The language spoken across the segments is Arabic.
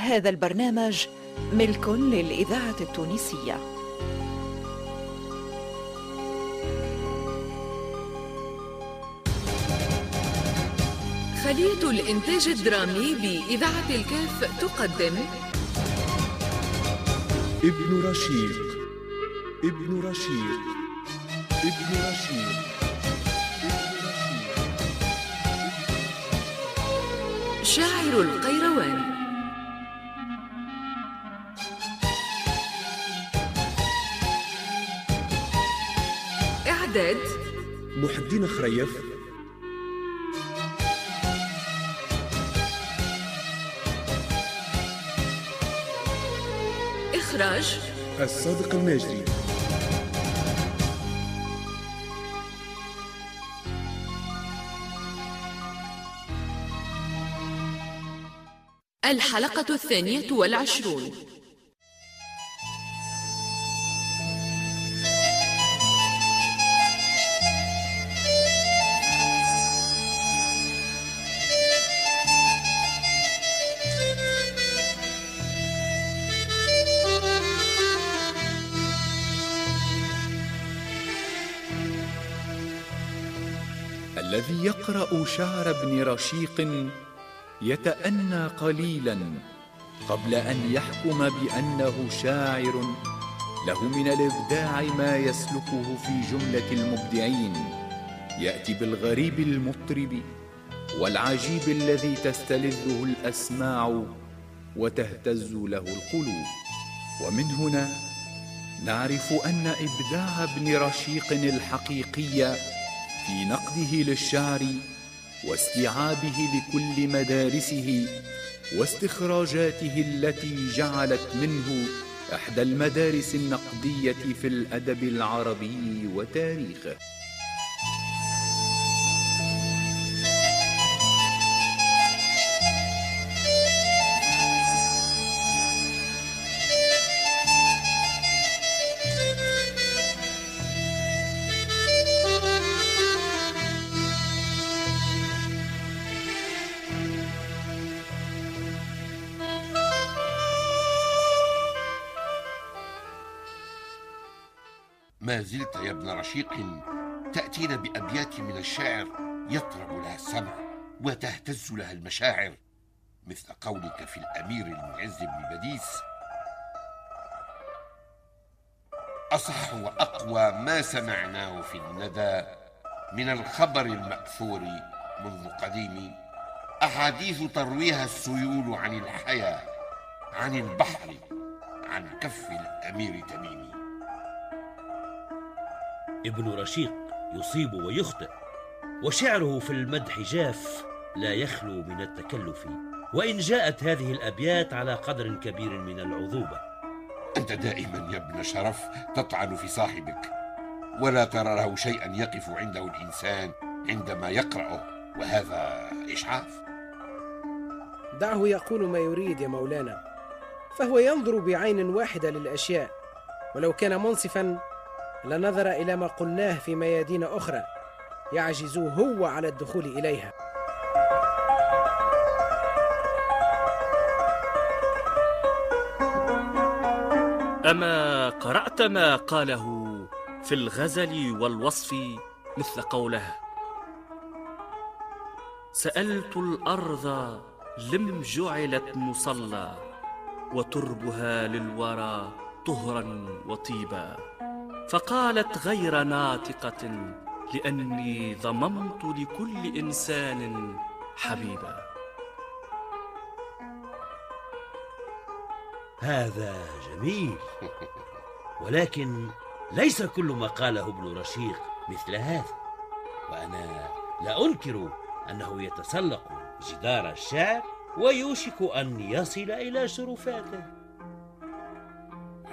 هذا البرنامج ملك للإذاعة التونسية. خلية الإنتاج الدرامي بإذاعة الكاف تقدم. ابن رشيق ابن رشيق ابن رشيق شاعر القيروان. محي الدين خريف. إخراج. الصادق الماجري الحلقة الثانية والعشرون. يقرأ شعر ابن رشيق يتأنى قليلا قبل أن يحكم بأنه شاعر له من الإبداع ما يسلكه في جملة المبدعين. يأتي بالغريب المطرب والعجيب الذي تستلذه الأسماع وتهتز له القلوب. ومن هنا نعرف أن إبداع ابن رشيق الحقيقي في نقده للشعر واستيعابه لكل مدارسه واستخراجاته التي جعلت منه إحدى المدارس النقدية في الأدب العربي وتاريخه. ما زلت يا ابن رشيق تأتينا بأبيات من الشعر يطرب لها السمع وتهتز لها المشاعر مثل قولك في الأمير المعز بن بديس. أصح وأقوى ما سمعناه في الندى من الخبر المأثور منذ قديم أحاديث ترويها السيول عن الحياة عن البحر عن كف الأمير تميم ابن رشيق يصيب ويخطئ وشعره في المدح جاف لا يخلو من التكلف وإن جاءت هذه الأبيات على قدر كبير من العذوبة. أنت دائما يا ابن شرف تطعن في صاحبك ولا ترى له شيئا يقف عنده الإنسان عندما يقرأه وهذا إشعاف. دعه يقول ما يريد يا مولانا فهو ينظر بعين واحدة للأشياء ولو كان منصفا لنظر إلى ما قلناه في ميادين أخرى يعجز هو على الدخول إليها. أما قرأت ما قاله في الغزل والوصف مثل قوله سألت الأرض لم جعلت مصلى وتربها للورى طهرا وطيبا. فقالت غير ناطقة لأني ضممت لكل إنسان حبيبا. هذا جميل. ولكن ليس كل ما قاله ابن رشيق مثل هذا. وأنا لا أنكر أنه يتسلق جدار الشعر ويوشك أن يصل إلى شرفاته.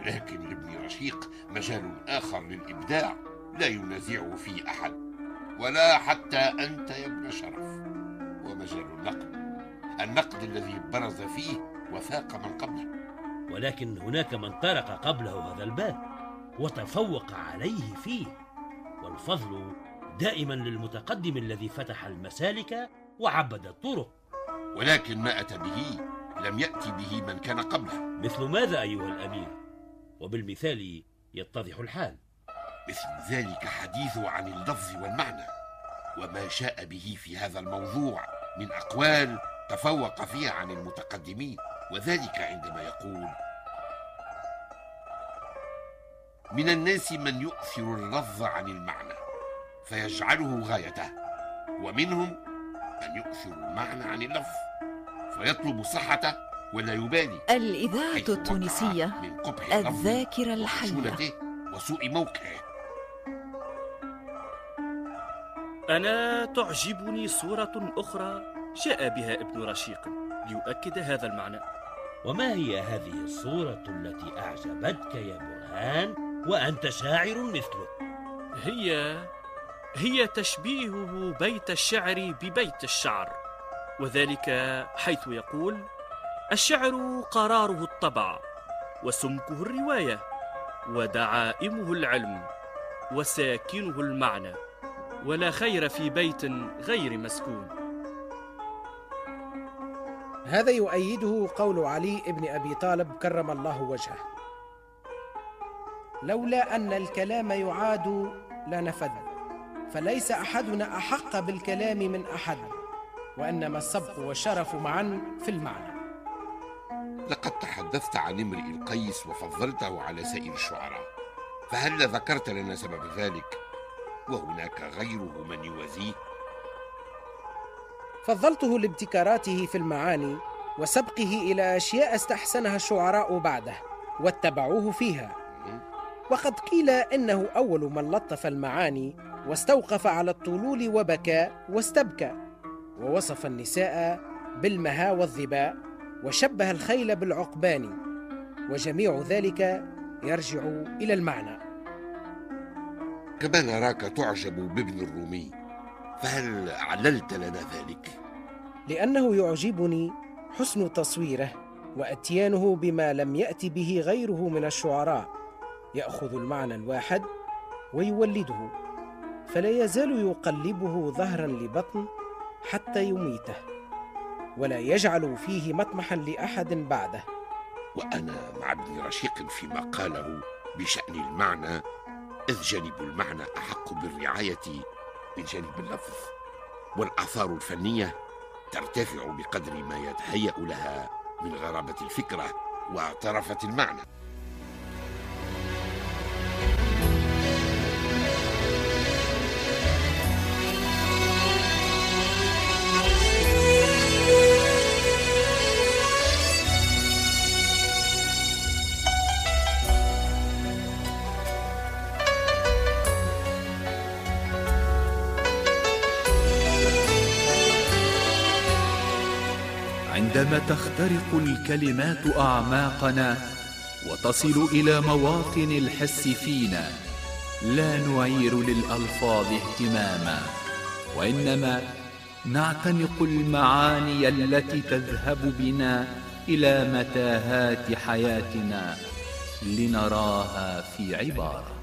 ولكن لابن رشيق مجال آخر للإبداع لا ينازعه فيه أحد ولا حتى أنت يا ابن شرف. ومجال النقد النقد الذي برز فيه وفاق من قبله. ولكن هناك من طرق قبله هذا الباب وتفوق عليه فيه. والفضل دائما للمتقدم الذي فتح المسالك وعبد الطرق. ولكن ما أتى به لم يأتي به من كان قبله. مثل ماذا أيها الأمير؟ وبالمثال يتضح الحال. مثل ذلك حديثه عن اللفظ والمعنى وما شاء به في هذا الموضوع من أقوال تفوق فيها عن المتقدمين وذلك عندما يقول من الناس من يؤثر اللفظ عن المعنى فيجعله غايته ومنهم من يؤثر المعنى عن اللفظ فيطلب صحته ولا يبالي الإذاعة التونسية من قبح الذاكرة الحية. وسوء موقعه. أنا تعجبني صورة أخرى جاء بها ابن رشيق ليؤكد هذا المعنى. وما هي هذه الصورة التي أعجبتك يا برهان وأنت شاعر مثله؟ هي هي تشبيهه بيت الشعر ببيت الشعر وذلك حيث يقول الشعر قراره الطبع وسمكه الرواية ودعائمه العلم وساكنه المعنى ولا خير في بيت غير مسكون. هذا يؤيده قول علي بن أبي طالب كرم الله وجهه. لولا أن الكلام يعاد لنفد فليس أحدنا أحق بالكلام من أحد وإنما السبق والشرف معا في المعنى. لقد تحدثت عن امرئ القيس وفضلته على سائر الشعراء. فهل ذكرت لنا سبب ذلك؟ وهناك غيره من يوازيه. فضلته لابتكاراته في المعاني وسبقه إلى أشياء استحسنها الشعراء بعده واتبعوه فيها. وقد قيل إنه أول من لطف المعاني واستوقف على الطلول وبكى واستبكى ووصف النساء بالمها والظباء. وشبه الخيل بالعقبان وجميع ذلك يرجع إلى المعنى. كما نراك تعجب بابن الرومي فهل عللت لنا ذلك؟ لأنه يعجبني حسن تصويره وأتيانه بما لم يات به غيره من الشعراء. يأخذ المعنى الواحد ويولده فلا يزال يقلبه ظهرا لبطن حتى يميته. ولا يجعل فيه مطمحا لأحد بعده. وأنا مع ابن رشيق فيما قاله بشأن المعنى إذ جانب المعنى أحق بالرعاية من جانب اللفظ والآثار الفنية ترتفع بقدر ما يتهيأ لها من غرابة الفكرة وطرفه المعنى. عندما تخترق الكلمات أعماقنا وتصل إلى مواطن الحس فينا لا نعير للألفاظ اهتماما وإنما نعتنق المعاني التي تذهب بنا إلى متاهات حياتنا لنراها في عبارة.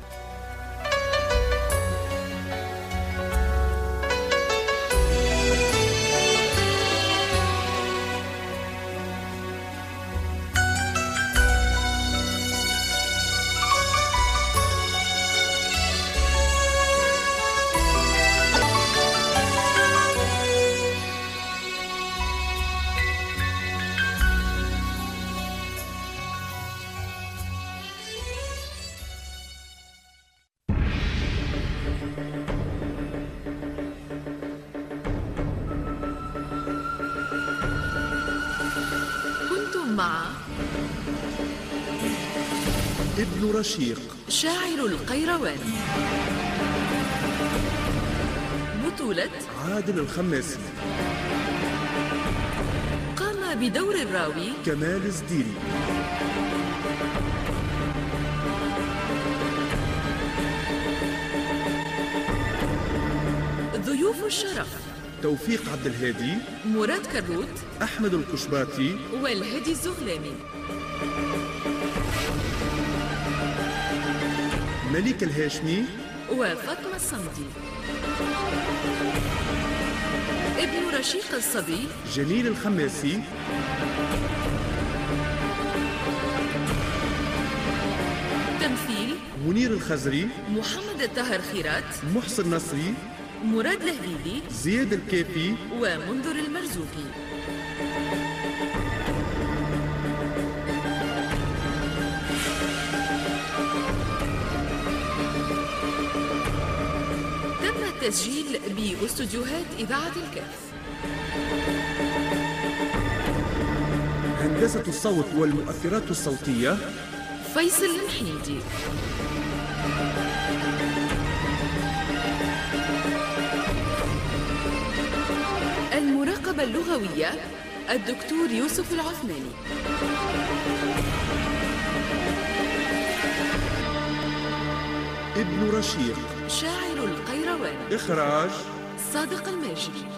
ابن رشيق. شاعر القيروان. بطولة عادل الخماسي قام بدور الراوي كمال الزديري. ضيوف الشرف. توفيق عبد الهادي مراد كروت أحمد القشباطي والهادي الزغلاني. مليك الهاشمي. وفاطمة الصمدي. ابن رشيق الصبي. جميل الخماسي. تمثيل. منير الخزري. محمد الطاهر خيرات. محسن نصري. مراد لهليلي زياد الكافي ومنذر المرزوقي. تم التسجيل بأستوديوهات إذاعة الكهف. هندسة الصوت والمؤثرات الصوتية. فيصل المحيدي المراقبة اللغوية الدكتور يوسف العثماني. ابن رشيق. شاعر القيروان. إخراج. صادق الماجري